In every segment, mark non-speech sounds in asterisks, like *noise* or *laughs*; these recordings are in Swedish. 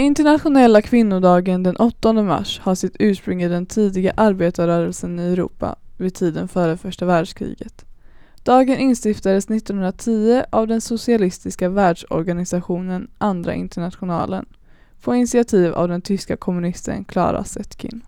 Internationella kvinnodagen den 8 mars har sitt ursprung i den tidiga arbetarrörelsen i Europa vid tiden före första världskriget. Dagen instiftades 1910 av den socialistiska världsorganisationen Andra internationalen på initiativ av den tyska kommunisten Clara Zetkin.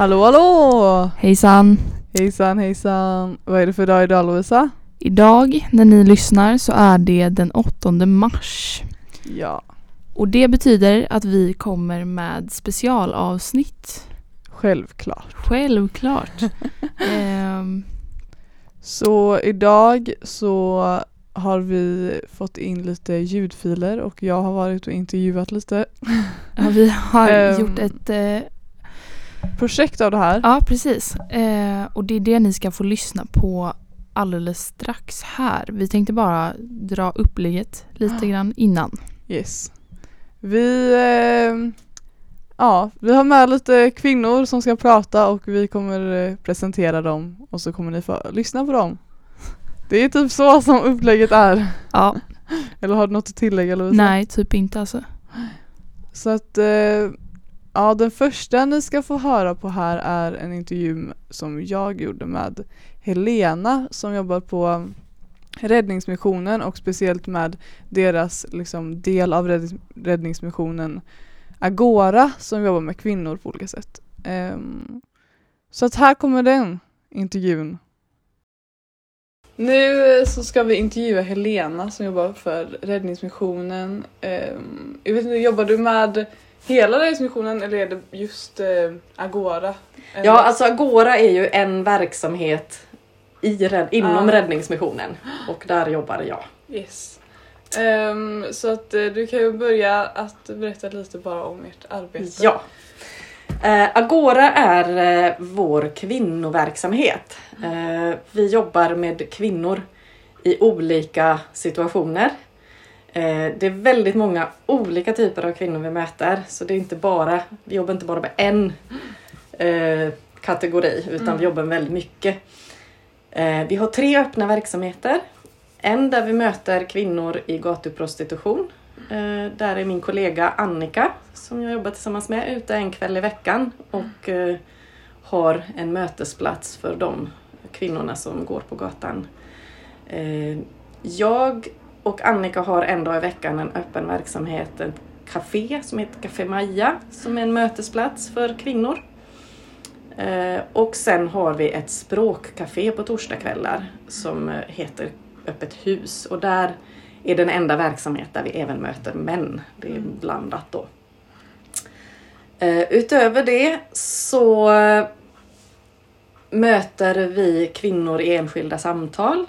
Hallå hallå! Hejsan! Hejsan hejsan! Vad är det för dag idag Lovisa? Idag när ni lyssnar så är det den 8 mars. Ja, Och det betyder att vi kommer med specialavsnitt. självklart. Självklart. *laughs* Ehm, Så idag så har vi fått in lite ljudfiler och jag har varit och intervjuat lite ja, vi har Ehm. gjort ett... Eh, projekt av det här. ja, precis. Eh, och det är det ni ska få lyssna på alldeles strax här. Vi tänkte bara dra upplägget lite grann innan. Yes. Vi, eh, ja, vi har med lite kvinnor som ska prata och vi kommer eh, presentera dem och så kommer ni få lyssna på dem. Det är typ så som upplägget är. Ja, *laughs* Eller har du något att tillägga Lovisa? nej, typ inte alltså. Så att eh, ja, den första ni ska få höra på här är en intervju som jag gjorde med Helena som jobbar på Räddningsmissionen och speciellt med deras liksom, del av räddnings- Räddningsmissionen Agora som jobbar med kvinnor på olika sätt. Um, så att här kommer den intervjun. Nu eh, så ska vi intervjua Helena som jobbar för Räddningsmissionen. Um, jag vet inte, jobbar du med hela Räddningsmissionen eller är det just eh, Agora? Eller- Ja, alltså Agora är ju en verksamhet i, inom Ah. Räddningsmissionen och där jobbar jag. Yes. Ehm, så att eh, du kan ju börja att berätta lite bara om ert arbete. Ja. Eh, Agora är eh, vår kvinnoverksamhet. Eh, vi jobbar med kvinnor i olika situationer. Eh, det är väldigt många olika typer av kvinnor vi möter så det är inte bara, vi jobbar inte bara med en eh, kategori utan vi jobbar med väldigt mycket. Eh, vi har tre öppna verksamheter. En där vi möter kvinnor i gatuprostitution. Där är min kollega Annika som jag jobbar tillsammans med ute en kväll i veckan och har en mötesplats för de kvinnorna som går på gatan. Jag och Annika har en dag i veckan en öppen verksamhet, ett café som heter Café Maja som är en mötesplats för kvinnor. Eh, och sen har vi ett språkcafé på torsdagskvällar som eh, heter Öppet hus och där är den enda verksamhet där vi även möter män. Det är blandat då. Eh, utöver det så möter vi kvinnor i enskilda samtal.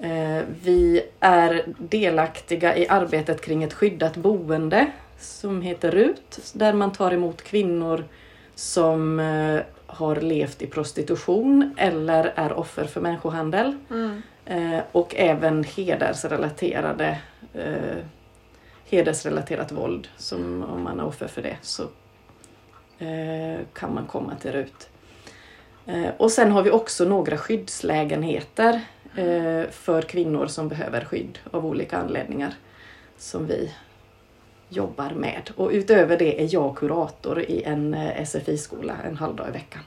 Eh, vi är delaktiga i arbetet kring ett skyddat boende som heter RUT där man tar emot kvinnor som eh, har levt i prostitution eller är offer för människohandel. Mm. Eh, och även hedersrelaterade hedersrelaterat våld. Som om man är offer för det så kan man komma till RUT. Och sen har vi också några skyddslägenheter för kvinnor som behöver skydd av olika anledningar. Som vi jobbar med. Och utöver det är jag kurator i en eh, SFI-skola en halvdag i veckan.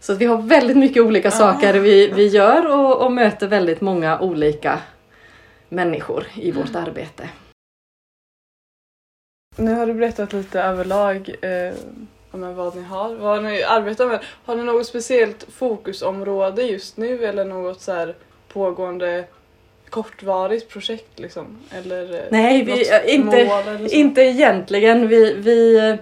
Så vi har väldigt mycket olika saker vi, vi gör och, och möter väldigt många olika människor i vårt arbete. Nu har du berättat lite överlag eh, om vad ni har, vad ni arbetar med. Har ni något speciellt fokusområde just nu eller något så här pågående kortvarigt projekt liksom? Eller eh, Nej, vi, äh, inte, eller inte egentligen. Vi, vi,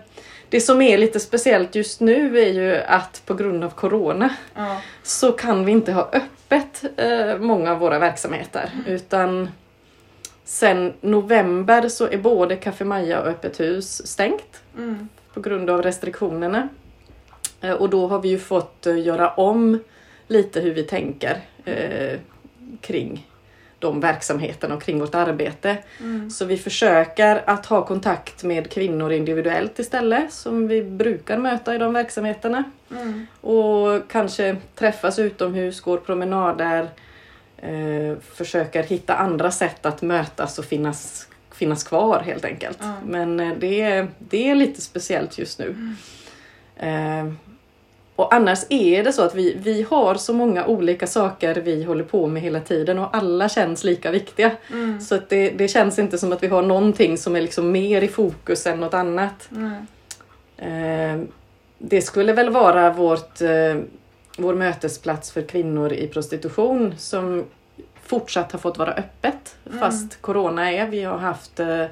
det som är lite speciellt just nu är ju att på grund av Corona Ja. så kan vi inte ha öppet eh, många av våra verksamheter utan Sen november så är både Café Maja och Öppet hus stängt Mm. på grund av restriktionerna. Eh, Och då har vi ju fått eh, göra om lite hur vi tänker eh, kring de verksamheterna och kring vårt arbete. Mm. Så vi försöker att ha kontakt med kvinnor individuellt istället som vi brukar möta i de verksamheterna. Mm. Och kanske träffas utomhus, går promenader, eh, försöker hitta andra sätt att mötas och finnas, finnas kvar helt enkelt. Ja. Men eh, det, är- det är lite speciellt just nu. Eh, och annars är det så att vi, vi har så många olika saker vi håller på med hela tiden och alla känns lika viktiga. Mm. Så att det, det känns inte som att vi har någonting som är liksom mer i fokus än något annat. Nej. Eh, det skulle väl vara vårt, eh, vår mötesplats för kvinnor i prostitution som fortsatt har fått vara öppet Mm. fast Corona är. Vi har haft eh,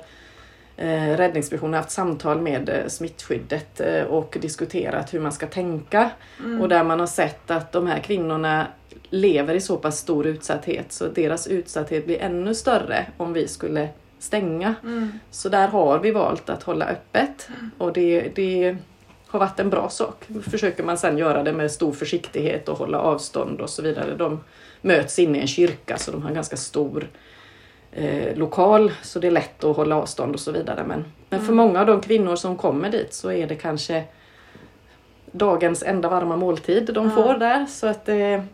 eh, Räddningsmissionen har haft samtal med eh, smittskyddet eh, och diskuterat hur man ska tänka. Mm. Och där man har sett att de här kvinnorna lever i så pass stor utsatthet så deras utsatthet blir ännu större om vi skulle stänga. Mm. Så där har vi valt att hålla öppet och det, det har varit en bra sak. Försöker man sedan göra det med stor försiktighet och hålla avstånd och så vidare. De möts inne i en kyrka så de har en ganska stor eh, lokal så det är lätt att hålla avstånd och så vidare. Men, men för Mm. många av de kvinnor som kommer dit så är det kanske dagens enda varma måltid de Ja. får där så att det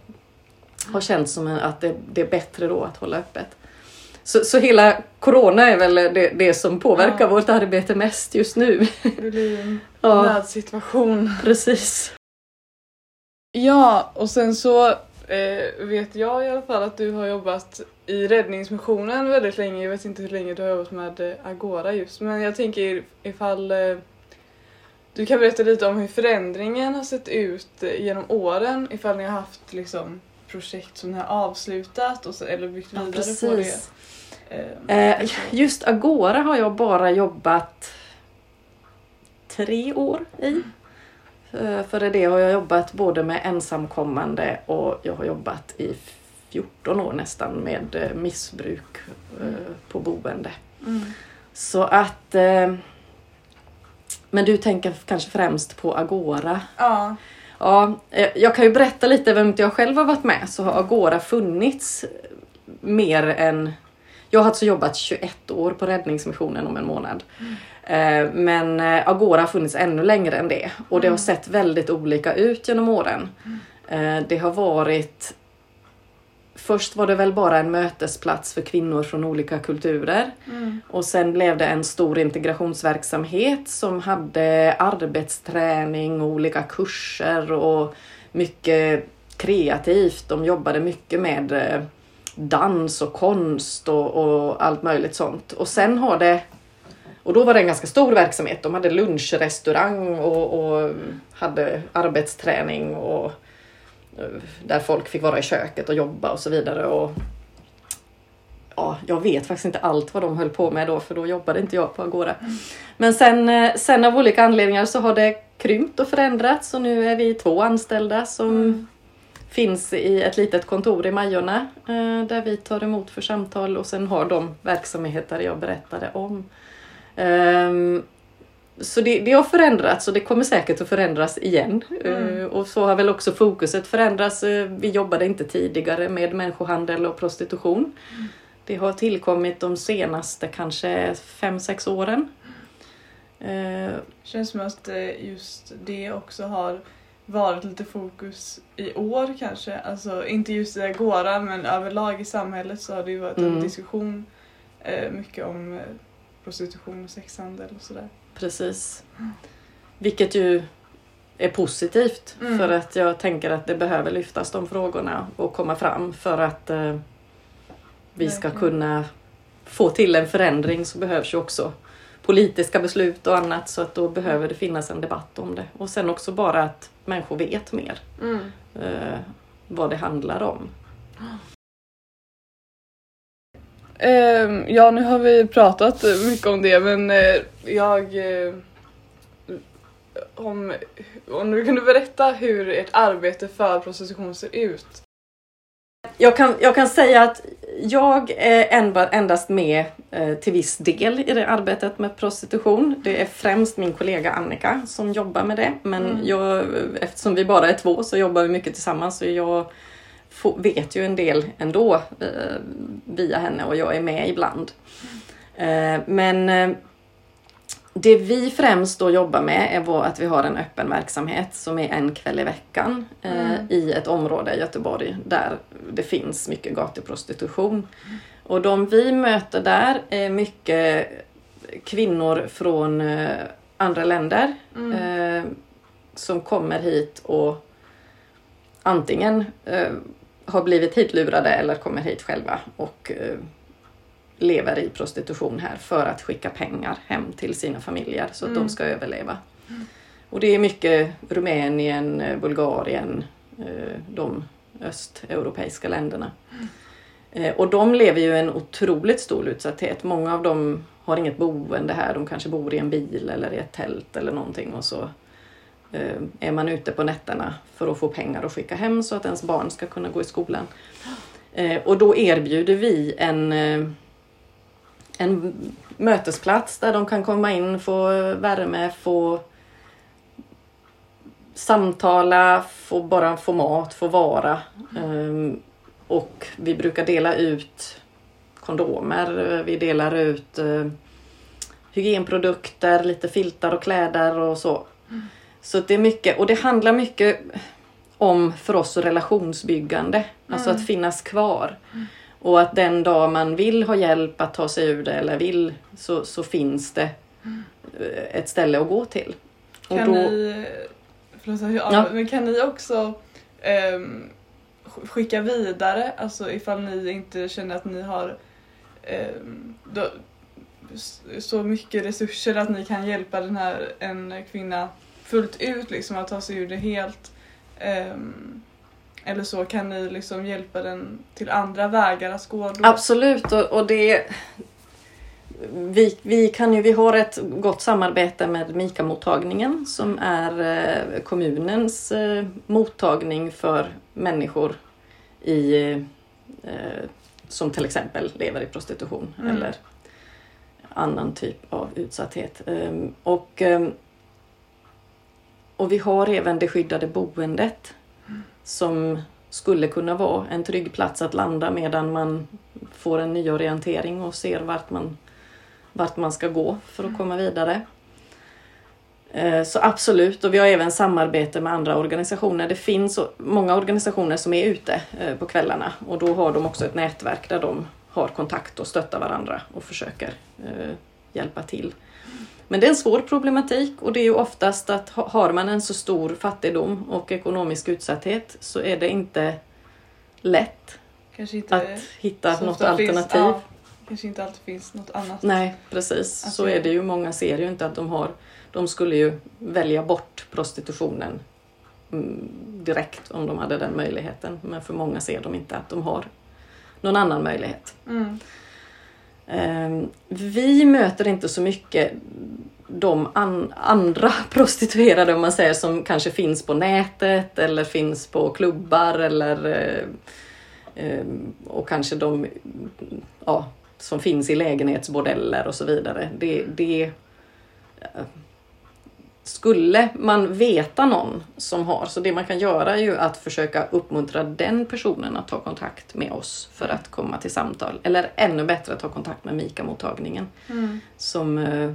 har känts som att det, det är bättre då att hålla öppet. Så, så hela Corona är väl det, det som påverkar Ja. vårt arbete mest just nu. Det blir en *laughs* Ja, nödsituation. precis. Ja, och sen så eh, vet jag i alla fall att du har jobbat i Räddningsmissionen väldigt länge. Jag vet inte hur länge du har jobbat med eh, Agora just, men jag tänker ifall eh, du kan berätta lite om hur förändringen har sett ut eh, genom åren, ifall ni har haft liksom projekt som ni har avslutat och så, eller byggt Ja, vidare på precis. det. Eh, Eh, just Agora har jag bara jobbat tre år i. Eh, Före det har jag jobbat både med ensamkommande och jag har jobbat i 14 år nästan med eh, missbruk eh, på boende. mm. Så att... Men du tänker kanske främst på Agora. Ja. Ja, jag kan ju berätta lite vem jag själv har varit med så har Agora funnits mer än... Jag har alltså jobbat 21 år på Räddningsmissionen om en månad. Eh, Men eh, Agora har funnits ännu längre än det och det har Mm. sett väldigt olika ut genom åren. Eh, Det har varit Först var det väl bara en mötesplats för kvinnor från olika kulturer. Mm. Och sen blev det en stor integrationsverksamhet som hade arbetsträning och olika kurser och mycket kreativt. De jobbade mycket med dans och konst och, och allt möjligt sånt. Och sen har det och då var det en ganska stor verksamhet. De hade lunchrestaurang och, och hade arbetsträning och där folk fick vara i köket och jobba och så vidare. Och ja, jag vet faktiskt inte allt vad de höll på med då för då jobbade inte jag på Agora. Men sen, eh, sen av olika anledningar så har det krympt och förändrats och nu är vi två anställda som Mm finns i ett litet kontor i Majorna eh, där vi tar emot för samtal och sen har de verksamheter jag berättade om. Ehm, Så det, det har förändrats och det kommer säkert att förändras igen. Mm. Eh, Och så har väl också fokuset förändrats. Eh, Vi jobbade inte tidigare med människohandel och prostitution. Det har tillkommit de senaste kanske fem sex åren. Eh, Känns som att just det också har varit lite fokus i år kanske. Alltså inte just i Agora men överlag i samhället så har det ju varit en Mm. diskussion eh, mycket om eh, prostitution och sexhandel och sådär. Precis. Vilket ju är positivt Mm. för att jag tänker att det behöver lyftas de frågorna och komma fram för att eh, vi ska kunna få till en förändring så behövs ju också politiska beslut och annat så att då behöver det finnas en debatt om det. Och sen också bara att människor vet mer eh, vad det handlar om. Ehm, ja, nu har vi pratat mycket om det men eh, jag... Eh, om, om du kunde berätta hur ert arbete för prostitution ser ut. Jag, kan, jag kan säga att jag är endast med eh, till viss del i det arbetet med prostitution. Det är främst min kollega Annika som jobbar med det. Men Mm. jag, eftersom vi bara är två så jobbar vi mycket tillsammans. Så jag får, vet ju en del ändå eh, via henne och jag är med ibland. Eh, men det vi främst då jobbar med är vår- att vi har en öppen verksamhet som är en kväll i veckan eh, Mm. i ett område i Göteborg där det finns mycket gatuprostitution. Och de vi möter där är mycket kvinnor från eh, andra länder Mm. eh, som kommer hit och antingen har blivit hitlurade eller kommer hit själva och lever i prostitution här för att skicka pengar hem till sina familjer så att Mm. de ska överleva. Och det är mycket Rumänien, eh, Bulgarien, eh, de östeuropeiska länderna. Eh, Och de lever ju i en otroligt stor utsatthet. Många av dem har inget boende här. De kanske bor i en bil eller i ett tält eller någonting och så är man ute på nätterna för att få pengar att skicka hem så att ens barn ska kunna gå i skolan. Och då erbjuder vi en, en mötesplats där de kan komma in, få värme, få samtala, få bara få mat, få vara. Ehm, Och vi brukar dela ut kondomer, vi delar ut eh, hygienprodukter, lite filtar och kläder och så. Så det är mycket, och det handlar mycket om för oss relationsbyggande, alltså Mm. att finnas kvar. Och att den dag man vill ha hjälp att ta sig ur det eller vill så, så finns det eh, ett ställe att gå till. Kan då, ni, förlåt, jag- Ja. men kan ni också sk- skicka vidare, alltså ifall ni inte känner att ni har ehm, då, så mycket resurser att ni kan hjälpa den här en kvinna fullt ut liksom att ta sig ur det helt. ehm, eller så kan ni liksom hjälpa den till andra vägar att gå. Då? Absolut och, och det vi, vi, kan ju, vi har ett gott samarbete med Mika-mottagningen som är eh, kommunens eh, mottagning för människor i, eh, som till exempel lever i prostitution Mm. eller annan typ av utsatthet. Ehm, och, ehm, och vi har även det skyddade boendet som skulle kunna vara en trygg plats att landa medan man får en nyorientering och ser vart man, vart man ska gå för att komma vidare. Eh, Så absolut, och vi har även samarbete med andra organisationer. Det finns många organisationer som är ute eh, på kvällarna och då har de också ett nätverk där de har kontakt och stöttar varandra och försöker eh, hjälpa till. Men det är en svår problematik och det är ju oftast att ha- har man en så stor fattigdom och ekonomisk utsatthet så är det inte lätt inte att hitta något ofta finns- alternativ. ja, kanske inte alltid finns något annat. Nej, precis. Att så är det ju. Många ser ju inte att de har... De skulle ju välja bort prostitutionen mm, direkt om de hade den möjligheten. Men för många ser de inte att de har någon annan möjlighet. Mm. Ehm, vi möter inte så mycket de an- andra *laughs* prostituerade om man säger som kanske finns på nätet eller finns på klubbar eller eh, ehm, och kanske de ja, som finns i lägenhetsbordeller och så vidare. Det, det eh, skulle man veta någon som har, så det man kan göra är ju att försöka uppmuntra den personen att ta kontakt med oss för att komma till samtal. Eller ännu bättre ta kontakt med Mika-mottagningen Mm. som eh,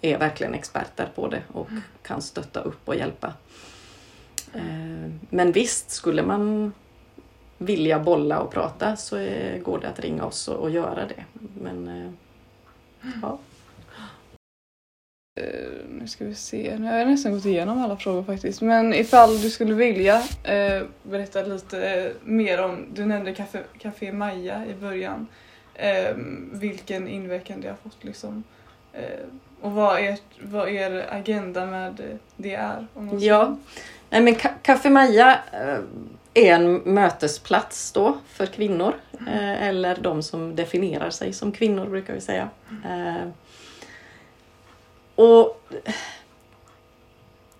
är verkligen experter på det och kan stötta upp och hjälpa. Eh, Men visst, skulle man vilja bolla och prata så eh, går det att ringa oss och, göra det. Men eh, ja. Eh, nu ska vi se, nu har jag nästan gått igenom alla frågor faktiskt. Men ifall du skulle vilja eh, berätta lite eh, mer om, du nämnde Café, Café Maja i början. Eh, vilken inverkan det har fått liksom. Eh, och vad är, vad er agenda med det är? Ja, Nej, men Café Maja eh, är en mötesplats då för kvinnor. eh, Eller de som definierar sig som kvinnor brukar vi säga. Eh, Och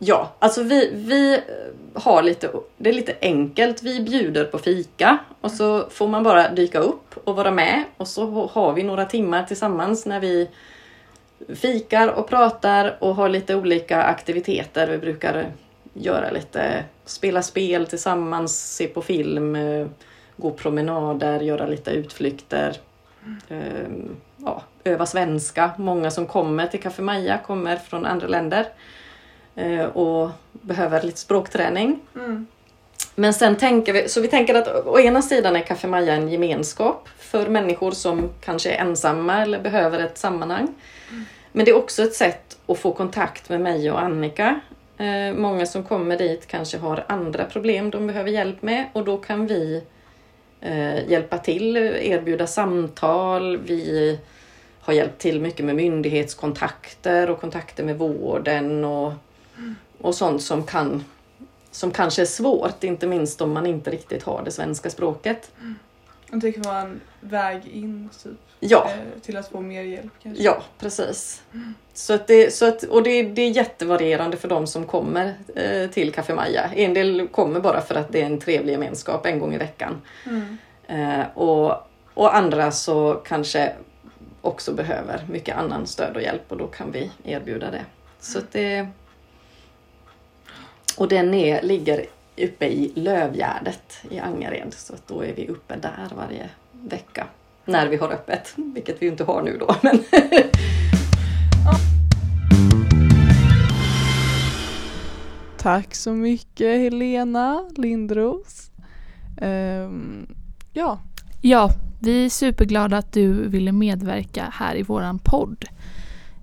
Ja, alltså vi, vi har lite, det är lite enkelt. Vi bjuder på fika och så får man bara dyka upp och vara med och så har vi några timmar tillsammans när vi fikar och pratar och har lite olika aktiviteter. Vi brukar göra lite, spela spel tillsammans, se på film, gå promenader, göra lite utflykter. Ehm, ja, öva svenska. Många som kommer till Café Maja kommer från andra länder eh, och behöver lite språkträning. Mm. Men sen tänker vi, så vi tänker att å ena sidan är Café Maja en gemenskap för människor som kanske är ensamma eller behöver ett sammanhang. Men det är också ett sätt att få kontakt med mig och Annika. Eh, många som kommer dit kanske har andra problem de behöver hjälp med och då kan vi eh, hjälpa till, erbjuda samtal. Vi har hjälpt till mycket med myndighetskontakter och kontakter med vården och, och sånt som, kan, som kanske är svårt, inte minst om man inte riktigt har det svenska språket. Och det kan vara en väg in typ, Ja, eh, till att få mer hjälp kanske. ja precis. Så att det, så att, och det, det är jättevarierande för de som kommer eh, till Café Maja. En del kommer bara för att det är en trevlig gemenskap en gång i veckan. Mm. Eh, och, och andra så kanske också behöver mycket annan stöd och hjälp och då kan vi erbjuda det. Så att det och den är, ligger uppe i Lövgärdet i Angered så att då är vi uppe där varje vecka. När vi har öppet, vilket vi inte har nu då. Men Tack så mycket Helena Lindros. Ehm, ja, Ja, vi är superglada att du ville medverka här i våran podd.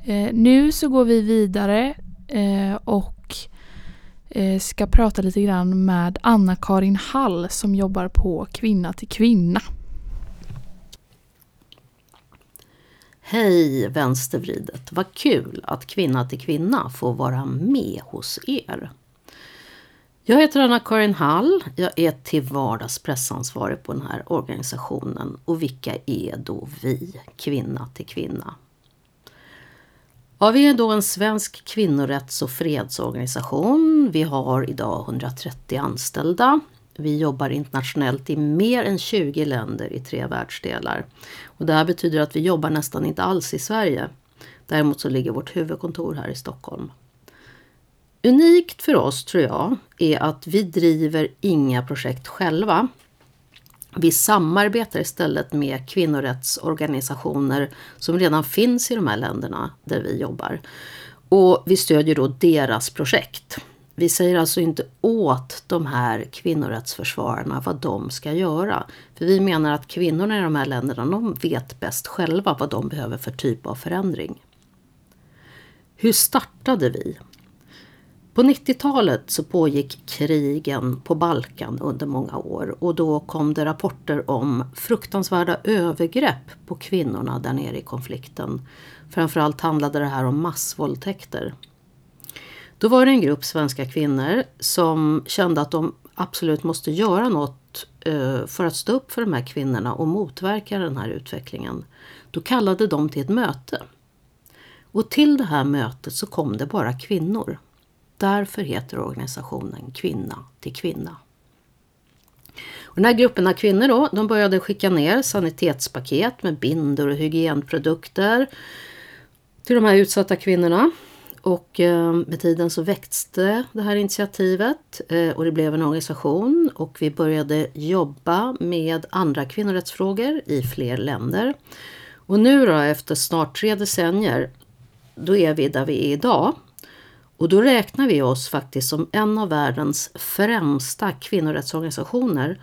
Eh, nu så går vi vidare eh, och eh, ska prata lite grann med Anna-Karin Hall som jobbar på Kvinna till Kvinna. Hej vänstervridet! Vad kul att Kvinna till Kvinna får vara med hos er. Jag heter Anna-Karin Hall. Jag är till vardags pressansvarig på den här organisationen. Och vilka är då vi, Kvinna till Kvinna? Ja, vi är då en svensk kvinnorätts och fredsorganisation. Vi har idag 130 anställda. Vi jobbar internationellt i mer än 20 länder i tre världsdelar. Och det här betyder att vi jobbar nästan inte alls i Sverige. Däremot så ligger vårt huvudkontor här i Stockholm. Unikt för oss tror jag är att vi driver inga projekt själva. Vi samarbetar istället med kvinnorättsorganisationer som redan finns i de här länderna där vi jobbar. Och vi stödjer då deras projekt. Vi säger alltså inte åt de här kvinnorättsförsvararna vad de ska göra. För vi menar att kvinnorna i de här länderna de vet bäst själva vad de behöver för typ av förändring. Hur startade vi? På 90-talet så pågick krigen på Balkan under många år och då kom det rapporter om fruktansvärda övergrepp på kvinnorna där nere i konflikten. Framförallt handlade det här om massvåldtäkter. Då var det en grupp svenska kvinnor som kände att de absolut måste göra något eh, för att stå upp för de här kvinnorna och motverka den här utvecklingen. Då kallade de till ett möte. Och till det här mötet så kom det bara kvinnor. Därför heter organisationen Kvinna till kvinna. Och den här gruppen av kvinnor då, de började skicka ner sanitetspaket med bindor och hygienprodukter till de här utsatta kvinnorna. Och ehm, med tiden så växte det här initiativet eh, och det blev en organisation och vi började jobba med andra kvinnorättsfrågor i fler länder. Och nu då efter snart tre decennier, då är vi där vi är idag. Och då räknar vi oss faktiskt som en av världens främsta kvinnorättsorganisationer.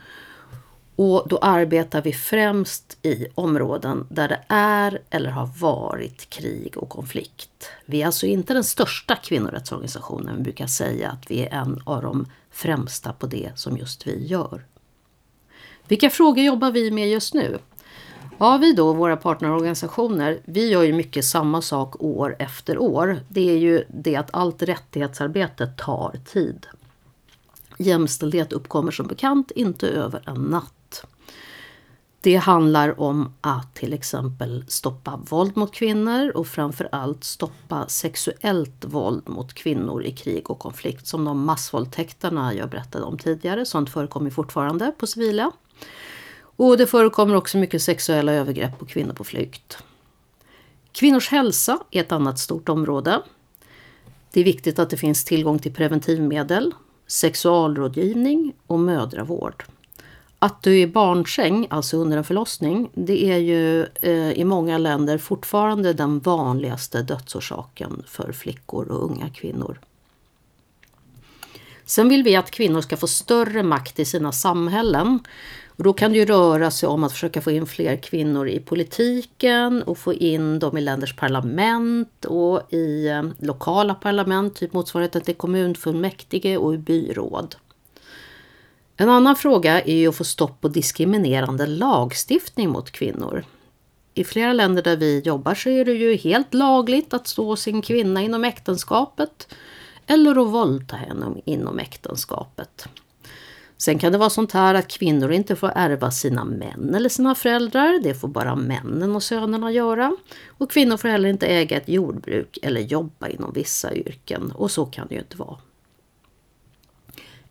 Och då arbetar vi främst i områden där det är eller har varit krig och konflikt. Vi är alltså inte den största kvinnorättsorganisationen, vi brukar säga att vi är en av de främsta på det som just vi gör. Vilka frågor jobbar vi med just nu? Ja, vi då, våra partnerorganisationer, vi gör ju mycket samma sak år efter år. Det är ju det att allt rättighetsarbete tar tid. Jämställdhet uppkommer som bekant inte över en natt. Det handlar om att till exempel stoppa våld mot kvinnor och framförallt stoppa sexuellt våld mot kvinnor i krig och konflikt som de massvåldtäkterna jag berättade om tidigare. Sånt förekommer fortfarande på civila. Och det förekommer också mycket sexuella övergrepp på kvinnor på flykt. Kvinnors hälsa är ett annat stort område. Det är viktigt att det finns tillgång till preventivmedel, sexualrådgivning och mödravård. Att du i barnsäng, alltså under en förlossning, det är ju eh, i många länder fortfarande den vanligaste dödsorsaken för flickor och unga kvinnor. Sen vill vi att kvinnor ska få större makt i sina samhällen. Och då kan det ju röra sig om att försöka få in fler kvinnor i politiken och få in dem i länders parlament och i eh, lokala parlament, typ motsvarigheten till kommunfullmäktige och i byråd. En annan fråga är ju att få stopp på diskriminerande lagstiftning mot kvinnor. I flera länder där vi jobbar så är det ju helt lagligt att stå sin kvinna inom äktenskapet eller att våldta henne inom äktenskapet. Sen kan det vara sånt här att kvinnor inte får ärva sina män eller sina föräldrar. Det får bara männen och sönerna göra. Och kvinnor får heller inte äga ett jordbruk eller jobba inom vissa yrken. Och så kan det ju inte vara.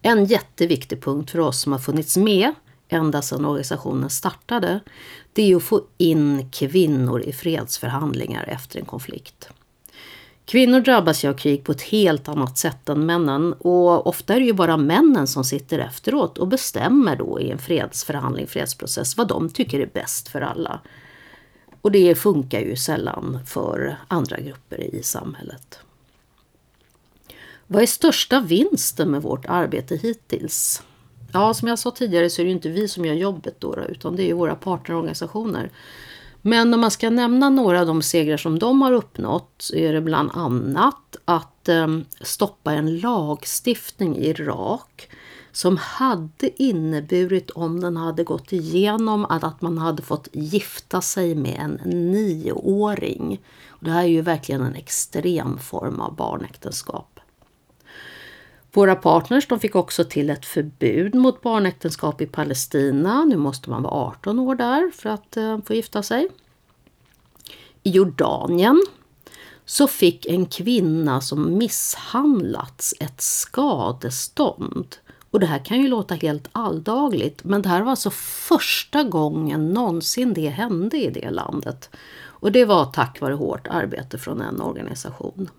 En jätteviktig punkt för oss som har funnits med ända sedan organisationen startade, det är att få in kvinnor i fredsförhandlingar efter en konflikt. Kvinnor drabbas ju av krig på ett helt annat sätt än männen och ofta är det ju bara männen som sitter efteråt och bestämmer då i en fredsförhandling, fredsprocess, vad de tycker är bäst för alla. Och det funkar ju sällan för andra grupper i samhället. Vad är största vinsten med vårt arbete hittills? Ja, som jag sa tidigare så är det inte vi som gör jobbet då, utan det är våra partnerorganisationer. Men om man ska nämna några av de segrar som de har uppnått så är det bland annat att eh, stoppa en lagstiftning i Irak som hade inneburit om den hade gått igenom att, att man hade fått gifta sig med en nioåring. Och det här är ju verkligen en extrem form av barnäktenskap. Våra partners de fick också till ett förbud mot barnäktenskap i Palestina. Nu måste man vara 18 år där för att eh, få gifta sig. I Jordanien så fick en kvinna som misshandlats ett skadestånd. Och det här kan ju låta helt alldagligt men det här var alltså första gången någonsin det hände i det landet. Och det var tack vare hårt arbete från en organisation.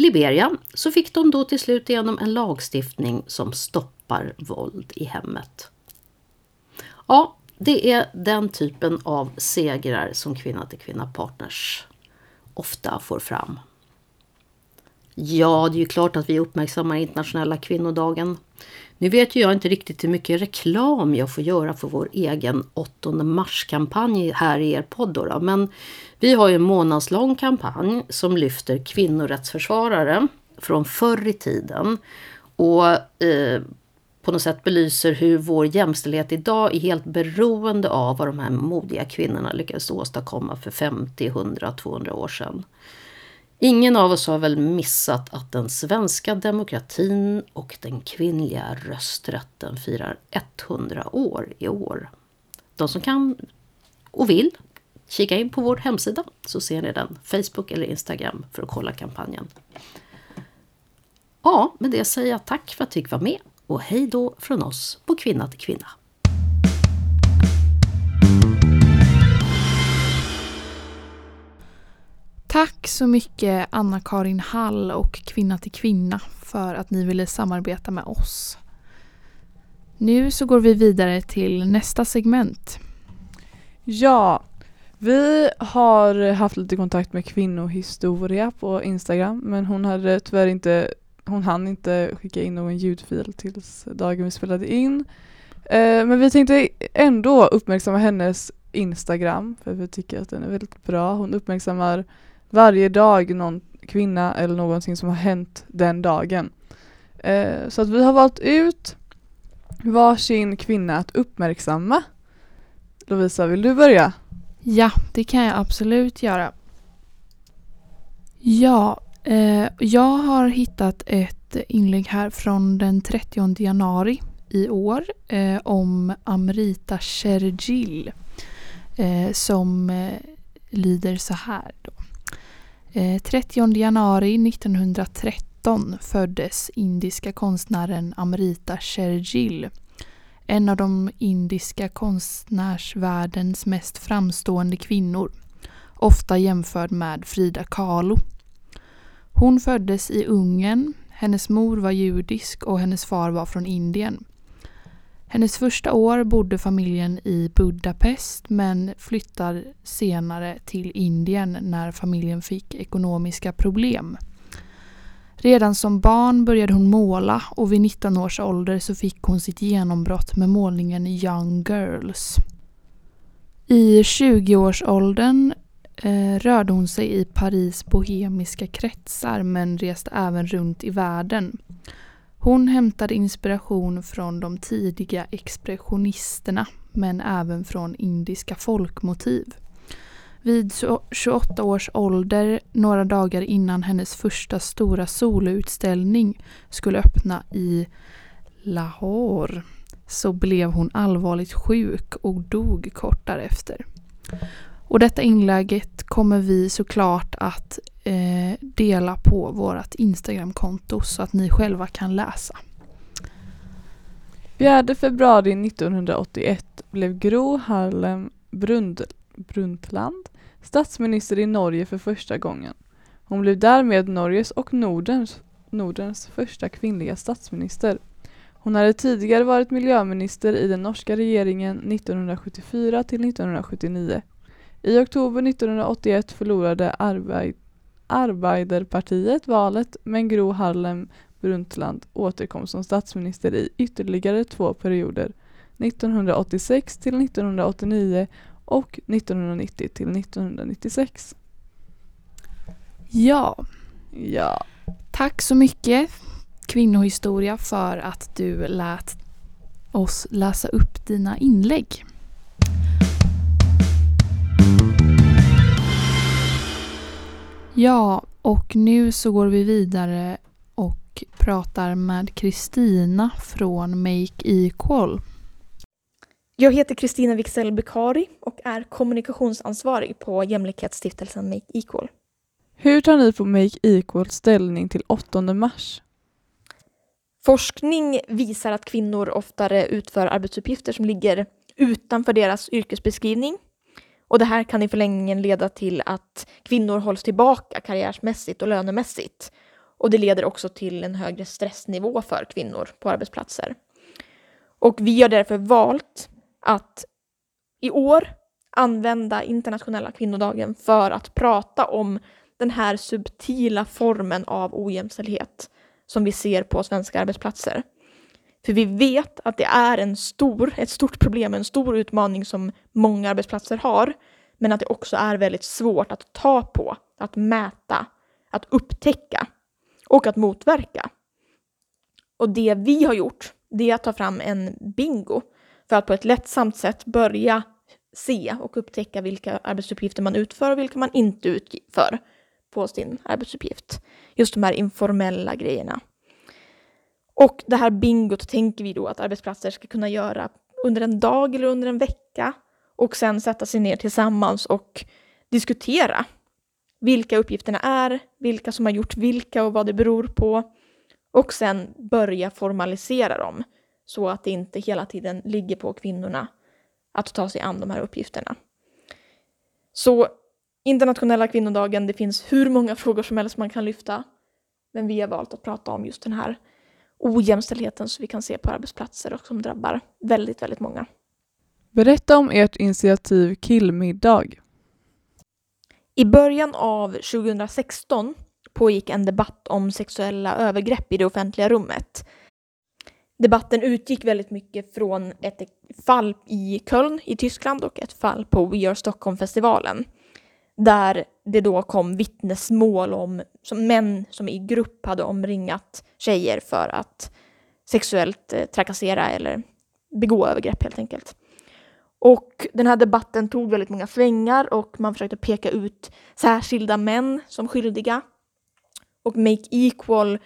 Liberia så fick de då till slut igenom en lagstiftning som stoppar våld i hemmet. Ja, det är den typen av segrar som kvinna till kvinna partners ofta får fram. Ja, det är ju klart att vi uppmärksammar internationella kvinnodagen. Nu vet ju jag inte riktigt hur mycket reklam jag får göra för vår egen 8 mars-kampanj här i er podd. Då, men vi har ju en månadslång kampanj som lyfter kvinnorättsförsvarare från förr i tiden. Och eh, på något sätt belyser hur vår jämställdhet idag är helt beroende av vad de här modiga kvinnorna lyckades åstadkomma för 50, 100, 200 år sedan. Ingen av oss har väl missat att den svenska demokratin och den kvinnliga rösträtten firar 100 år i år. De som kan och vill kika in på vår hemsida så ser ni den, Facebook eller Instagram för att kolla kampanjen. Ja, med det säger jag tack för att du fick vara med och hej då från oss på Kvinna till Kvinna. Tack så mycket Anna-Karin Hall och Kvinna till Kvinna för att ni ville samarbeta med oss. Nu så går vi vidare till nästa segment. Ja, vi har haft lite kontakt med Kvinnohistoria på Instagram men hon hade tyvärr inte hon hann inte skicka in någon ljudfil tills dagen vi spelade in. Eh, men vi tänkte ändå uppmärksamma hennes Instagram för vi tycker att den är väldigt bra. Hon uppmärksammar varje dag någon kvinna eller någonting som har hänt den dagen. Eh, så att vi har valt ut varsin kvinna att uppmärksamma. Lovisa, vill du börja? Ja, det kan jag absolut göra. Ja, eh, jag har hittat ett inlägg här från den 30 januari i år eh, om Amrita Shergill. eh, som eh, lyder så här. Då. Eh, 30 januari 1913 föddes indiska konstnären Amrita Shergill en av de indiska konstnärsvärldens mest framstående kvinnor, ofta jämförd med Frida Kahlo. Hon föddes i Ungern, hennes mor var judisk och hennes far var från Indien. Hennes första år bodde familjen i Budapest men flyttar senare till Indien när familjen fick ekonomiska problem. Redan som barn började hon måla och vid 19 års ålder så fick hon sitt genombrott med målningen Young Girls. I 20-årsåldern eh, rörde hon sig i Paris bohemiska kretsar men reste även runt i världen. Hon hämtade inspiration från de tidiga expressionisterna men även från indiska folkmotiv. Vid 28 års ålder, några dagar innan hennes första stora soloutställning skulle öppna i Lahore, så blev hon allvarligt sjuk och dog kort därefter. Och detta inlägget kommer vi såklart att eh, dela på vårt Instagramkonto så att ni själva kan läsa. 4 februari 1981 blev Gro Harlem Brund Brundtland statsminister i Norge för första gången. Hon blev därmed Norges och Nordens, Nordens första kvinnliga statsminister. Hon hade tidigare varit miljöminister i den norska regeringen 1974 till 1979. I oktober 1981 förlorade Arbeid Arbeiderpartiet valet men Gro Harlem Brundtland återkom som statsminister i ytterligare två perioder 1986 till 1989 och 1990 till 1996. Ja. Ja. Tack så mycket Kvinnohistoria för att du lät oss läsa upp dina inlägg. Ja, och nu så går vi vidare och pratar med Kristina från Make Equal. Jag heter Kristina Wixell Bekari och är kommunikationsansvarig på Jämlikhetsstiftelsen Make Equal. Hur tar ni på Make Equal ställning till 8 mars? Forskning visar att kvinnor oftare utför arbetsuppgifter som ligger utanför deras yrkesbeskrivning. Och det här kan i förlängningen leda till att kvinnor hålls tillbaka karriärmässigt och lönemässigt. Och det leder också till en högre stressnivå för kvinnor på arbetsplatser. Och vi har därför valt att i år använda internationella kvinnodagen för att prata om den här subtila formen av ojämställdhet som vi ser på svenska arbetsplatser. För vi vet att det är en stor, ett stort problem, en stor utmaning som många arbetsplatser har, men att det också är väldigt svårt att ta på, att mäta, att upptäcka och att motverka. Och det vi har gjort, det är att ta fram en bingo för att på ett lättsamt sätt börja se och upptäcka vilka arbetsuppgifter man utför och vilka man inte utför på sin arbetsuppgift. Just de här informella grejerna. Och det här bingot tänker vi då att arbetsplatser ska kunna göra under en dag eller under en vecka och sen sätta sig ner tillsammans och diskutera vilka uppgifterna är, vilka som har gjort vilka och vad det beror på och sen börja formalisera dem så att det inte hela tiden ligger på kvinnorna att ta sig an de här uppgifterna. Så internationella kvinnodagen, det finns hur många *laughs* frågor som helst man kan lyfta. Men vi har valt att prata om just den här ojämställdheten som vi kan se på arbetsplatser och som drabbar väldigt, väldigt många. Berätta om ert initiativ Killmiddag. I början av 2016 pågick en debatt om sexuella övergrepp i det offentliga rummet debatten utgick väldigt mycket från ett fall i Köln i Tyskland och ett fall på We Are Stockholm-festivalen. Där det då kom vittnesmål om som män som i grupp hade omringat tjejer för att sexuellt eh, trakassera eller begå övergrepp helt enkelt. Och den här debatten tog väldigt många svängar och man försökte peka ut särskilda män som skyldiga. Och Make Equal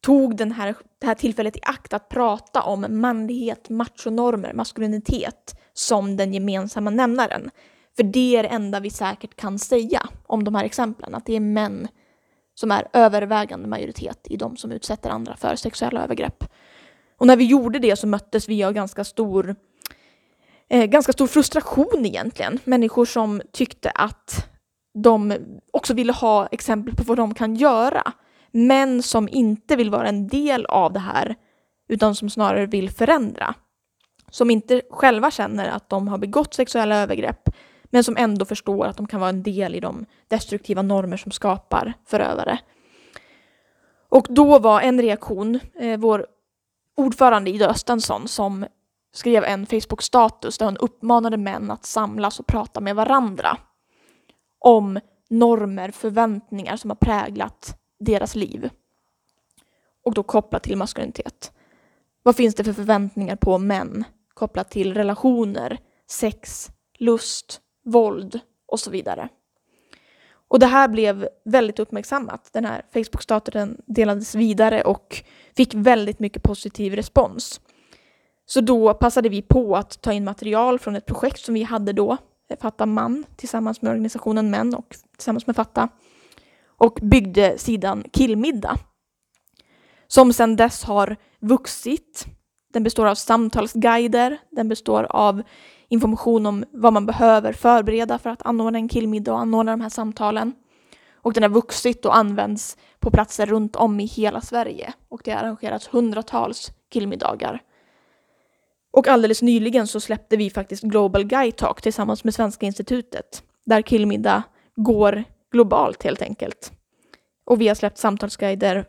tog den här, det här tillfället i akt att prata om manlighet, machonormer, maskulinitet som den gemensamma nämnaren. För det är det enda vi säkert kan säga om de här exemplen, att det är män som är övervägande majoritet i de som utsätter andra för sexuella övergrepp. Och när vi gjorde det så möttes vi av ganska stor, eh, ganska stor frustration egentligen. Människor som tyckte att de också ville ha exempel på vad de kan göra, Män som inte vill vara en del av det här, utan som snarare vill förändra. Som inte själva känner att de har begått sexuella övergrepp, men som ändå förstår att de kan vara en del i de destruktiva normer som skapar förövare. Och då var en reaktion eh, vår ordförande Ida Östensson som skrev en Facebook-status där hon uppmanade män att samlas och prata med varandra om normer, förväntningar som har präglat deras liv. Och då kopplat till maskulinitet. Vad finns det för förväntningar på män kopplat till relationer, sex, lust, våld och så vidare. Och det här blev väldigt uppmärksammat. Den här Facebook-statusen delades vidare och fick väldigt mycket positiv respons. Så då passade vi på att ta in material från ett projekt som vi hade då, Fatta man, tillsammans med organisationen Män och tillsammans med Fatta. Och byggde sidan Killmiddag. Som sedan dess har vuxit. Den består av samtalsguider, den består av information om vad man behöver förbereda för att anordna en killmiddag och anordna de här samtalen. Och den har vuxit och används på platser runt om i hela Sverige. Och det har arrangerats hundratals killmiddagar. Och alldeles nyligen så släppte vi faktiskt Global Guy Talk tillsammans med Svenska institutet. Där killmiddag går globalt helt enkelt. Och vi har släppt samtalsguider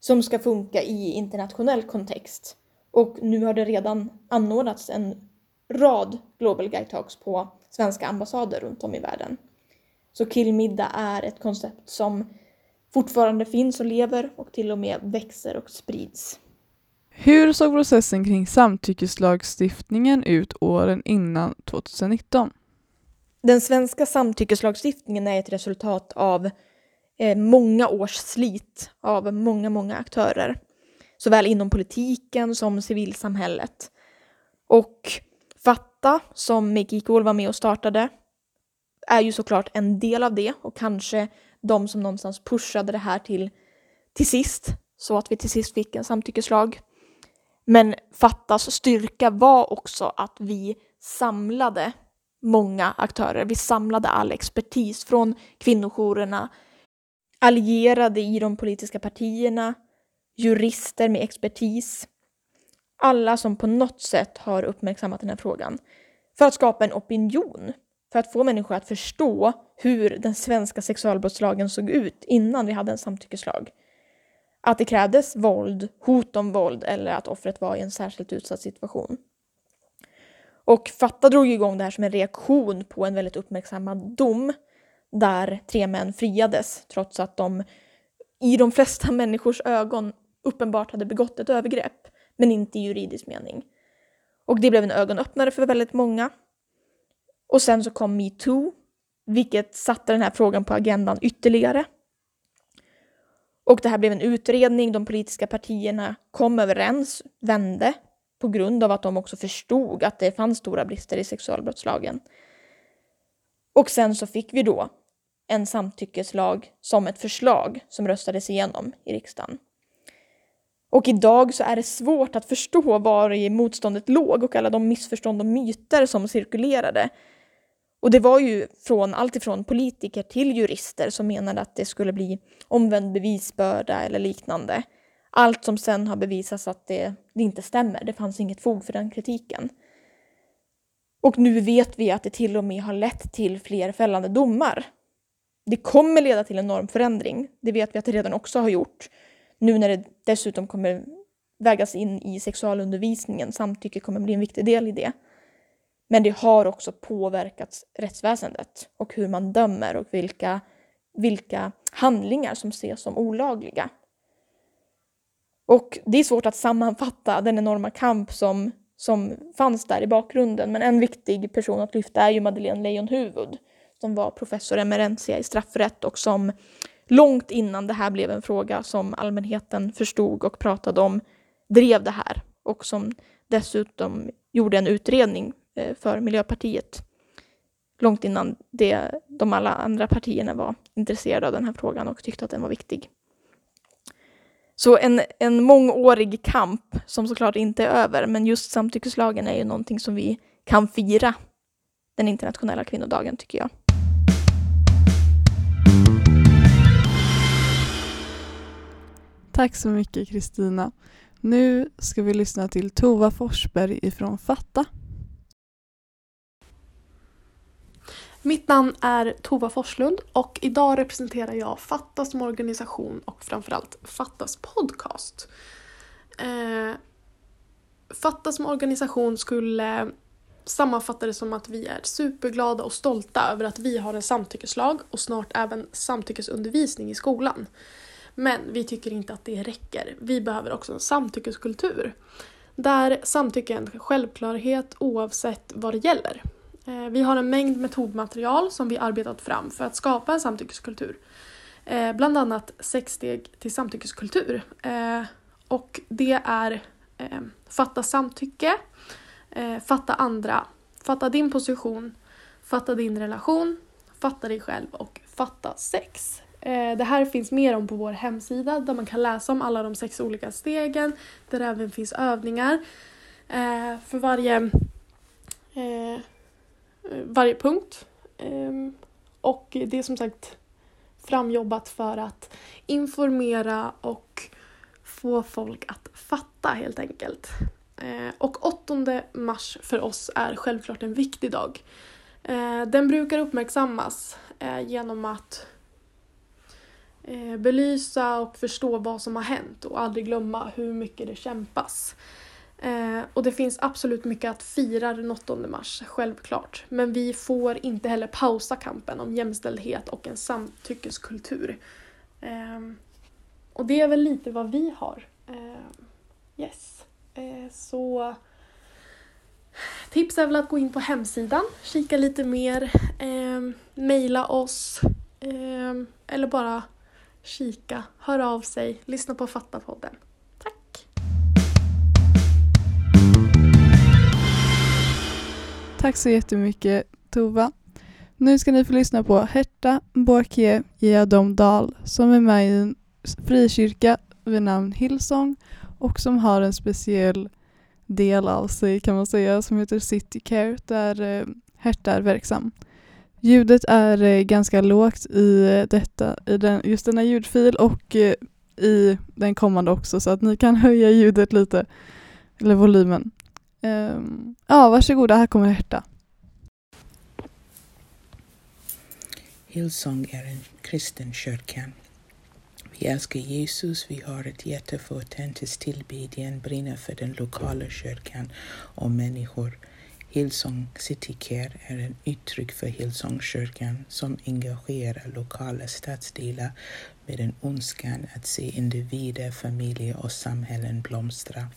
som ska funka i internationell kontext. Och nu har det redan anordnats en rad Global Guide Talks på svenska ambassader runt om i världen. Så killmiddag är ett koncept som fortfarande finns och lever och till och med växer och sprids. Hur såg processen kring samtyckeslagstiftningen ut åren innan 2019? Den svenska samtyckeslagstiftningen är ett resultat av eh, många års slit av många, många aktörer. Såväl inom politiken som civilsamhället. Och Fatta, som Make Equal var med och startade, är ju såklart en del av det och kanske de som någonstans pushade det här till, till sist, så att vi till sist fick en samtyckeslag. Men Fattas styrka var också att vi samlade många aktörer. Vi samlade all expertis från kvinnojourerna, allierade i de politiska partierna, jurister med expertis, alla som på något sätt har uppmärksammat den här frågan. För att skapa en opinion. För att få människor att förstå hur den svenska sexualbrottslagen såg ut innan vi hade en samtyckeslag. Att det krävdes våld, hot om våld eller att offret var i en särskilt utsatt situation. Och Fatta drog igång det här som en reaktion på en väldigt uppmärksammad dom där tre män friades trots att de i de flesta *laughs* människors ögon uppenbart hade begått ett övergrepp men inte i juridisk mening. Och det blev en ögonöppnare för väldigt många. Och sen så kom metoo, vilket satte den här frågan på agendan ytterligare. Och det här blev en utredning, de politiska partierna kom överens, vände, på grund av att de också förstod att det fanns stora brister i sexualbrottslagen. Och sen så fick vi då en samtyckeslag som ett förslag som röstades igenom i riksdagen. Och idag så är det svårt att förstå var i motståndet låg och alla de missförstånd och myter som cirkulerade. Och det var ju från allt ifrån politiker till jurister som menade att det skulle bli omvänd bevisbörda eller liknande. Allt som sen har bevisats att det, det inte stämmer. Det fanns inget fog för den kritiken. Och nu vet vi att det till och med har lett till fler fällande domar. Det kommer leda till en normförändring. Det vet vi att det redan också har gjort. Nu när det dessutom kommer vägas in i sexualundervisningen, samtycke kommer bli en viktig del i det. Men det har också påverkat rättsväsendet och hur man dömer och vilka, vilka handlingar som ses som olagliga. Och det är svårt att sammanfatta den enorma kamp som, som fanns där i bakgrunden, men en viktig person att lyfta är ju Madeleine Leijonhufvud som var professor emerentia i straffrätt och som långt innan det här blev en fråga som allmänheten förstod och pratade om, drev det här och som dessutom gjorde en utredning eh, för Miljöpartiet. Långt innan det, de alla andra partierna var intresserade av den här frågan och tyckte att den var viktig. Så en, en mångårig kamp som såklart inte är över, men just samtyckeslagen är ju någonting som vi kan fira den internationella kvinnodagen tycker jag. Tack så mycket Kristina. Nu ska vi lyssna till Tova Forsberg ifrån Fatta. Mitt namn är Tova Forslund och idag representerar jag Fatta som organisation och framförallt Fattas podcast. Eh, Fatta som organisation skulle sammanfatta det som att vi är superglada och stolta över att vi har en samtyckeslag och snart även samtyckesundervisning i skolan. Men vi tycker inte att det räcker. Vi behöver också en samtyckeskultur. Där samtycke är en självklarhet oavsett vad det gäller. Eh, vi har en mängd metodmaterial som vi arbetat fram för att skapa en samtyckeskultur. Eh, bland annat sex steg till samtyckeskultur. Eh, och det är fatta samtycke, fatta andra, fatta din position, fatta din relation, fatta dig själv och fatta sex. Eh, det här finns mer om på vår hemsida där man kan läsa om alla de sex olika stegen, där det även finns övningar eh, för varje eh, varje punkt. Ehm, och det är som sagt framjobbat för att informera och få folk att fatta helt enkelt. Och 8 mars för oss är självklart en viktig dag. Den brukar uppmärksammas genom att Eh, belysa och förstå vad som har hänt och aldrig glömma hur mycket det kämpas. Eh, och det finns absolut mycket att fira den 8 mars, självklart. Men vi får inte heller pausa kampen om jämställdhet och en samtyckeskultur. Eh, och det är väl lite vad vi har. Eh, yes. Eh, så tips är väl att gå in på hemsidan, kika lite mer, eh, mejla oss eh, eller bara kika, höra av sig, lyssna på Fatta-podden. Tack Tack så jättemycket Tova. Nu ska ni få lyssna på Herta Borkie Geadom Dahl som är med i en frikyrka vid namn Hillsong och som har en speciell del av sig kan man säga som heter City Care där eh, Herta är verksam. Ljudet är eh, ganska lågt i, eh, detta, i den, just denna ljudfil och eh, i den kommande också så att ni kan *laughs* höja ljudet lite, eller volymen. Um, ja, varsågoda, här kommer Herta. Hillsong är en kristen kyrka. Vi älskar Jesus, vi har ett hjärta för autentisk tillbedjan, brinner för den lokala kyrkan och människor. Hillsong City Care är en uttryck för Hillsongkyrkan som engagerar lokala stadsdelar med en önskan att se individer, familjer och samhällen blomstra.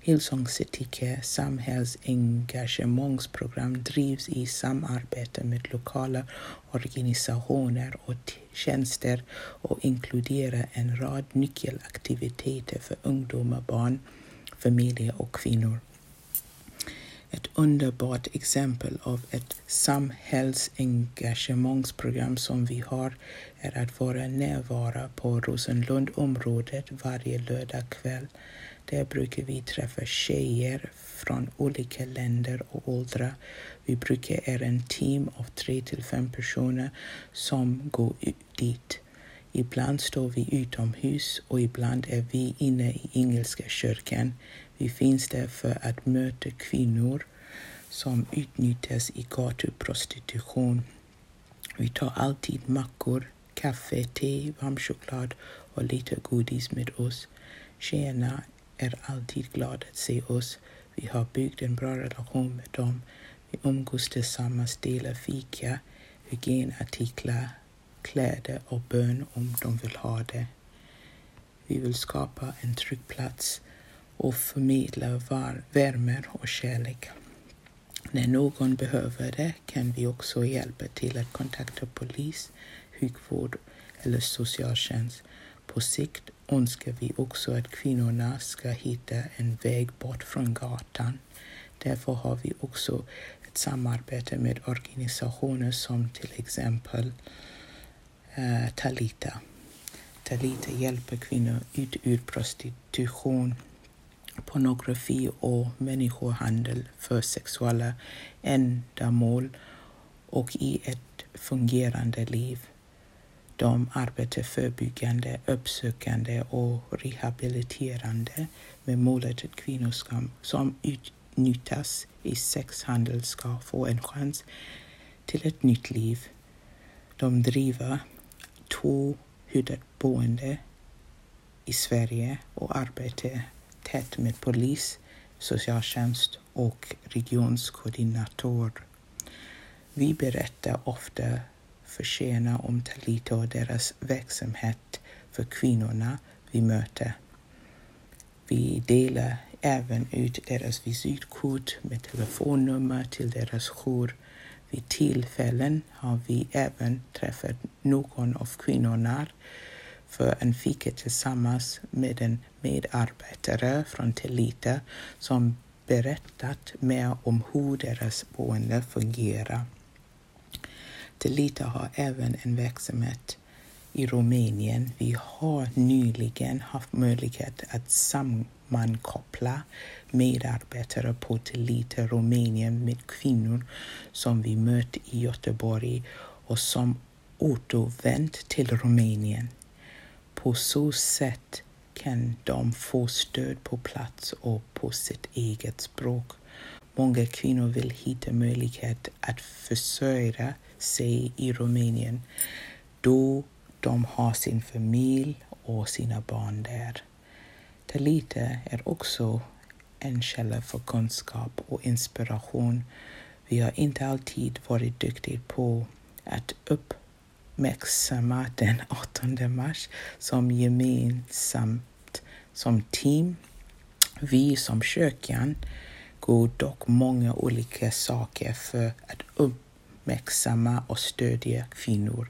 Hillsong City Care samhällsengagemangsprogram drivs i samarbete med lokala organisationer och tjänster och inkluderar en rad nyckelaktiviteter för ungdomar, barn, familjer och kvinnor. Ett underbart exempel av ett samhällsengagemangsprogram som vi har är att vara närvara på Rosenlundområdet varje lördagkväll där brukar vi träffa tjejer från olika länder och åldrar. Vi brukar är en team av tre till fem personer som går dit. Ibland står vi utomhus och ibland är vi inne i Engelska kyrkan. Vi finns där för att möta kvinnor som utnyttjas i gatuprostitution. Vi tar alltid mackor, kaffe, te, varm choklad och lite godis med oss. Tjejerna är alltid glada att se oss. Vi har byggt en bra relation med dem. Vi umgås tillsammans, delar fika, hygienartiklar, kläder och bön om de vill ha det. Vi vill skapa en trygg plats och förmedla var, värme och kärlek. När någon behöver det kan vi också hjälpa till att kontakta polis, sjukvård eller socialtjänst. På sikt önskar vi också att kvinnorna ska hitta en väg bort från gatan. Därför har vi också ett samarbete med organisationer som till exempel eh, Talita. Talita hjälper kvinnor ut ur prostitution, pornografi och människohandel för sexuella ändamål och i ett fungerande liv. De arbetar förebyggande, uppsökande och rehabiliterande med målet att kvinnor som utnyttjas i sexhandel ska få en chans till ett nytt liv. De driver två skyddat boende i Sverige och arbetar tätt med polis, socialtjänst och regionskoordinator. Vi berättar ofta för tjejerna om Talita och deras verksamhet för kvinnorna vi möter. Vi delar även ut deras visitkort med telefonnummer till deras jour. Vid tillfällen har vi även träffat någon av kvinnorna för en fika tillsammans med en medarbetare från Telita som berättat mer om hur deras boende fungerar. Telita har även en verksamhet i Rumänien. Vi har nyligen haft möjlighet att sammankoppla medarbetare på Telita Rumänien med kvinnor som vi mött i Göteborg och som återvänt till Rumänien. På så sätt kan de få stöd på plats och på sitt eget språk. Många kvinnor vill hitta möjlighet att försörja sig i Rumänien då de har sin familj och sina barn där. Talita är också en källa för kunskap och inspiration. Vi har inte alltid varit duktiga på att uppmärksamma den 18 mars som gemensamt som team. Vi som kyrkan går dock många olika saker för att uppmärksamma och stödja kvinnor.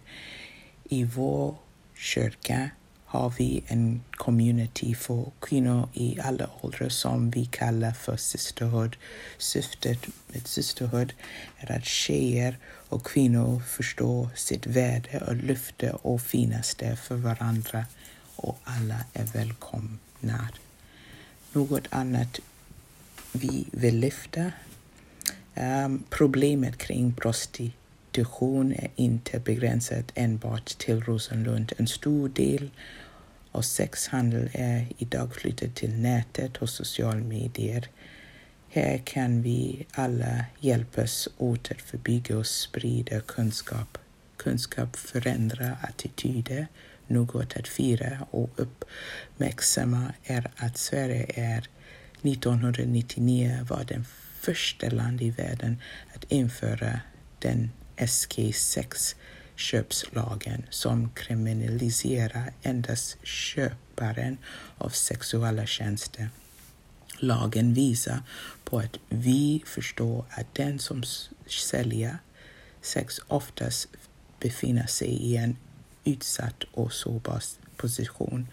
I vår kyrka har vi en community för kvinnor i alla åldrar som vi kallar för Sisterhood. Syftet med Sisterhood är att tjejer och kvinnor förstår sitt värde och lyfter och finnas där för varandra och alla är välkomna. Något annat vi vill lyfta um, problemet kring prostitution är inte begränsat enbart till Rosenlund. En stor del av sexhandel är idag flyttad till nätet och sociala medier. Här kan vi alla hjälpas åt att förbygga och sprida kunskap. Kunskap förändrar attityder. Något att fira och uppmärksamma är att Sverige är 1999 var den första land i världen att införa den SK6 köpslagen som kriminaliserar endast köparen av sexuella tjänster. Lagen visar på att vi förstår att den som säljer sex oftast befinner sig i en utsatt och sårbar position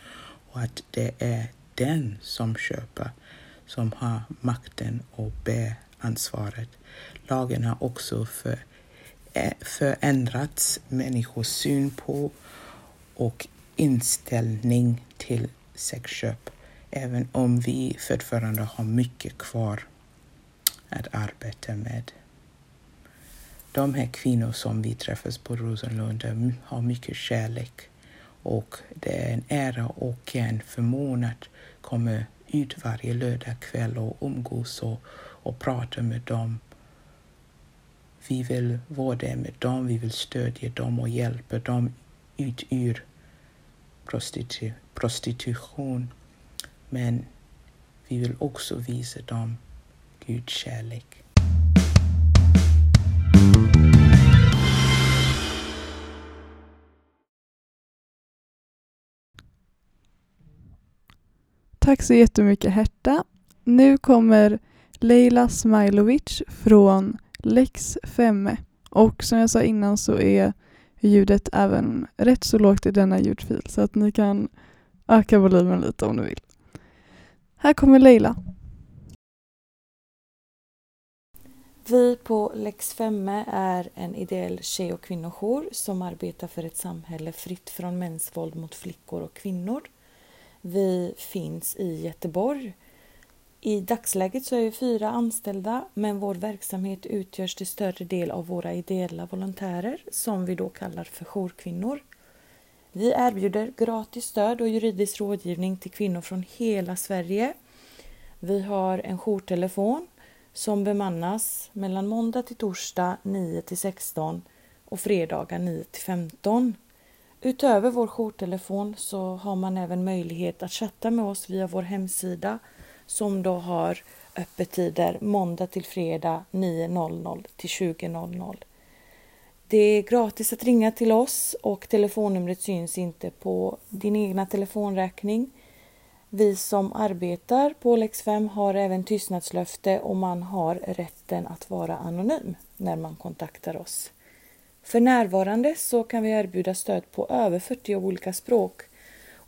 och att det är den som köper som har makten och bär ansvaret. Lagen har också för förändrats människors syn på och inställning till sexköp, även om vi fortfarande har mycket kvar att arbeta med. De här kvinnor som vi träffas på Rosenlund har mycket kärlek och det är en ära och en förmån att komma ut varje lördagkväll och umgås och, och prata med dem vi vill vara där med dem, vi vill stödja dem och hjälpa dem ut ur prostitu prostitution. Men vi vill också visa dem Guds kärlek. Tack så jättemycket Herta. Nu kommer Leila Smailovic från Lex Femme. Och som jag sa innan så är ljudet även rätt så lågt i denna ljudfil så att ni kan öka volymen lite om ni vill. Här kommer Leila. Vi på Lex Femme är en ideell tjej och kvinnojour som arbetar för ett samhälle fritt från mäns våld mot flickor och kvinnor. Vi finns i Göteborg. I dagsläget så är vi fyra anställda men vår verksamhet utgörs till större del av våra ideella volontärer som vi då kallar för jourkvinnor. Vi erbjuder gratis stöd och juridisk rådgivning till kvinnor från hela Sverige. Vi har en jourtelefon som bemannas mellan måndag till torsdag 9 till 16 och fredagar 9 till 15. Utöver vår jourtelefon så har man även möjlighet att chatta med oss via vår hemsida som då har öppettider måndag till fredag 9.00 till 20.00. Det är gratis att ringa till oss och telefonnumret syns inte på din egna telefonräkning. Vi som arbetar på Lex 5 har även tystnadslöfte och man har rätten att vara anonym när man kontaktar oss. För närvarande så kan vi erbjuda stöd på över 40 olika språk.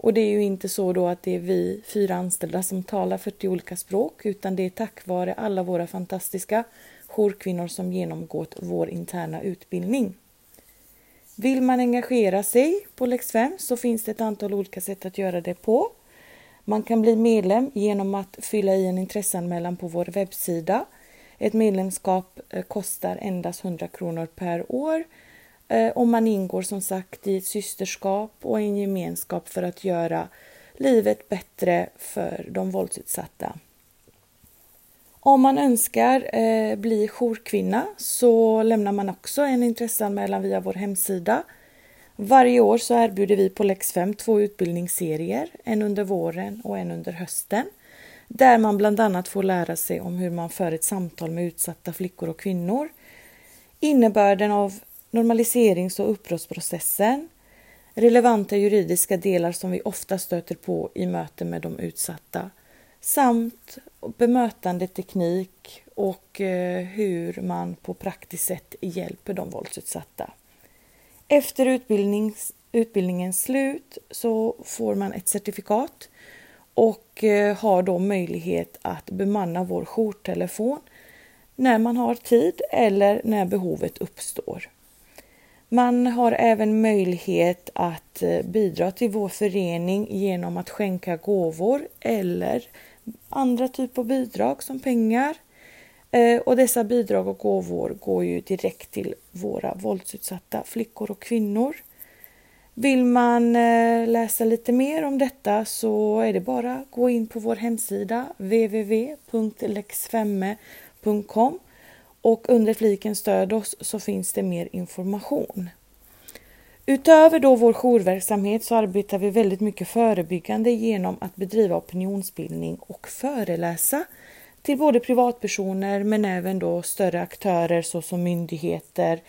Och det är ju inte så då att det är vi fyra anställda som talar 40 olika språk utan det är tack vare alla våra fantastiska jourkvinnor som genomgått vår interna utbildning. Vill man engagera sig på Lex 5 så finns det ett antal olika sätt att göra det på. Man kan bli medlem genom att fylla i en intresseanmälan på vår webbsida. Ett medlemskap eh, kostar endast 100 kronor per år Eh, om man ingår som sagt i ett systerskap och en gemenskap för att göra livet bättre för de våldsutsatta. Om man önskar eh, bli jourkvinna så lämnar man också en intresseanmälan via vår hemsida. Varje år så erbjuder vi på Lex 5 två utbildningsserier, en under våren och en under hösten, där man bland annat får lära sig om hur man för ett samtal med utsatta flickor och kvinnor, innebörden av normaliserings och uppbrottsprocessen, relevanta juridiska delar som vi ofta stöter på i möte med de utsatta, samt bemötande teknik och eh, hur man på praktiskt sätt hjälper de våldsutsatta. Efter utbildnings, utbildningens slut så får man ett certifikat och eh, har då möjlighet att bemanna vår jourtelefon när man har tid eller när behovet uppstår. Man har även möjlighet att eh, bidra till vår förening genom att skänka gåvor eller andra typer av bidrag som pengar. Eh, och dessa bidrag och gåvor går ju direkt till våra våldsutsatta flickor och kvinnor. Vill man eh, läsa lite mer om detta så är det bara att gå in på vår hemsida www.lexfemme.com och under fliken Stöd oss så finns det mer information. Utöver då vår jourverksamhet så arbetar vi väldigt mycket förebyggande genom att bedriva opinionsbildning och föreläsa till både privatpersoner men även då större aktörer såsom myndigheter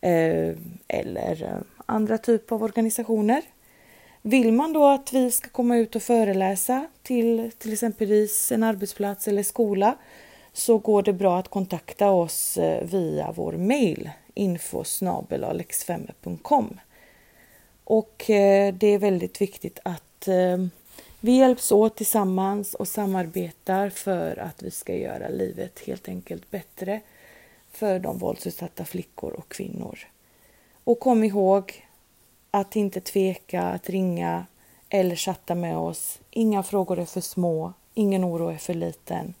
eh, eller eh, andra typer av organisationer. Vill man då att vi ska komma ut och föreläsa till till exempelvis en arbetsplats eller skola så går det bra att kontakta oss eh, via vår mail info och eh, det är väldigt viktigt att eh, vi hjälps åt tillsammans och samarbetar för att vi ska göra livet helt enkelt bättre för de våldsutsatta flickor och kvinnor. Och kom ihåg att inte tveka att ringa eller chatta med oss. Inga frågor är för små, ingen oro är för liten.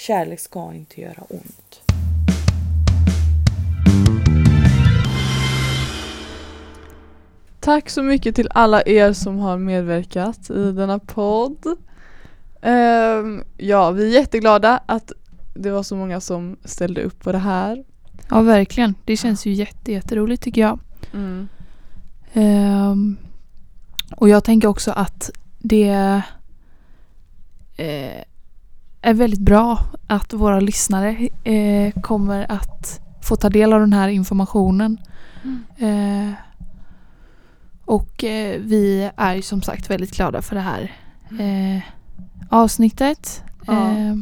Kärlek ska inte göra ont. Tack så mycket till alla er som har medverkat i denna podd. Um, ja, vi är jätteglada att det var så många som ställde upp på det här. Ja, verkligen. Det känns ju jätte, jätteroligt tycker jag. Mm. Um, och jag tänker också att det eh, är väldigt bra att våra lyssnare eh, kommer att få ta del av den här informationen. Mm. Eh, och eh, vi är ju som sagt väldigt glada för det här eh, avsnittet. Ja. Eh,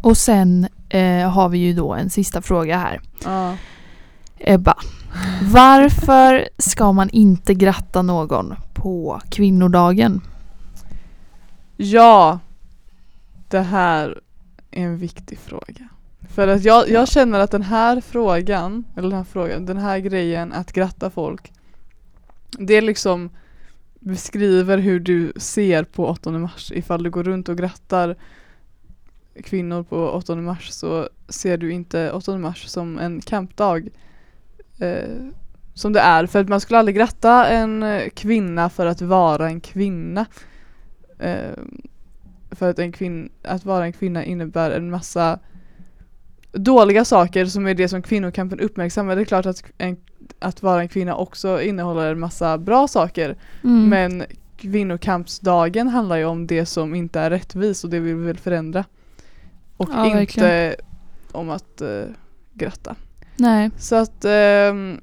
och sen eh, har vi ju då en sista fråga här. Ja. Ebba, varför ska man inte gratta någon på kvinnodagen? ja, det här är en viktig fråga. För att jag, jag känner att den här frågan, eller den här frågan, den här grejen att gratta folk Det liksom beskriver hur du ser på 8 mars. Ifall du går runt och grattar kvinnor på 8 mars så ser du inte 8 mars som en kampdag eh, som det är. För att man skulle aldrig gratta en eh, kvinna för att vara en kvinna. Eh, för att, en kvin- att vara en kvinna innebär en massa dåliga saker som är det som kvinnokampen uppmärksammar. Det är klart att, en, att vara en kvinna också innehåller en massa bra saker. Mm. Men kvinnokampsdagen handlar ju om det som inte är rättvist och det vill vi väl förändra. Och Ja, inte verkligen. om att eh, gratta. Nej. Så att ehm,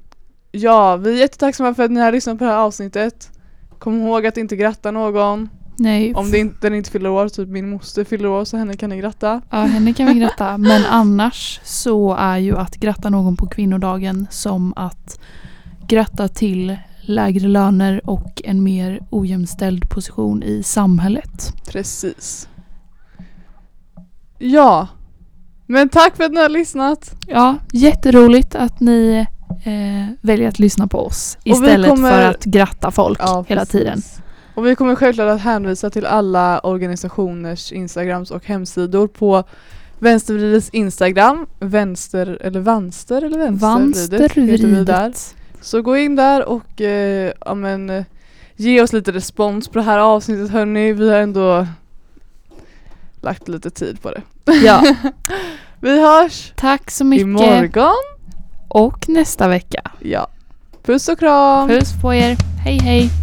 ja, vi är jättetacksamma för att ni har lyssnat på det här avsnittet. Kom ihåg att inte gratta någon. Nej. Om det inte, den inte fyller år, typ min moster fyller år så henne kan ni gratta. Ja, henne kan vi gratta. *laughs* Men annars så är ju att gratta någon på kvinnodagen som att gratta till lägre löner och en mer ojämställd position i samhället. Precis. Ja. Men tack för att ni har lyssnat. Ja, jätteroligt att ni eh, väljer att lyssna på oss istället kommer- för att gratta folk Ja, hela precis. tiden. Och vi kommer självklart att hänvisa till alla organisationers Instagrams och hemsidor på Vänstervridets Instagram, vänster eller vanster eller vänstervridet heter vi där. Vanstervridet. Så gå in där och eh, ja, men, eh, ge oss lite respons på det här avsnittet hörni. Vi har ändå lagt lite tid på det. Ja, *laughs* Vi hörs tack så mycket. imorgon. Och nästa vecka. Ja. Puss och kram! Puss på er. Hej hej.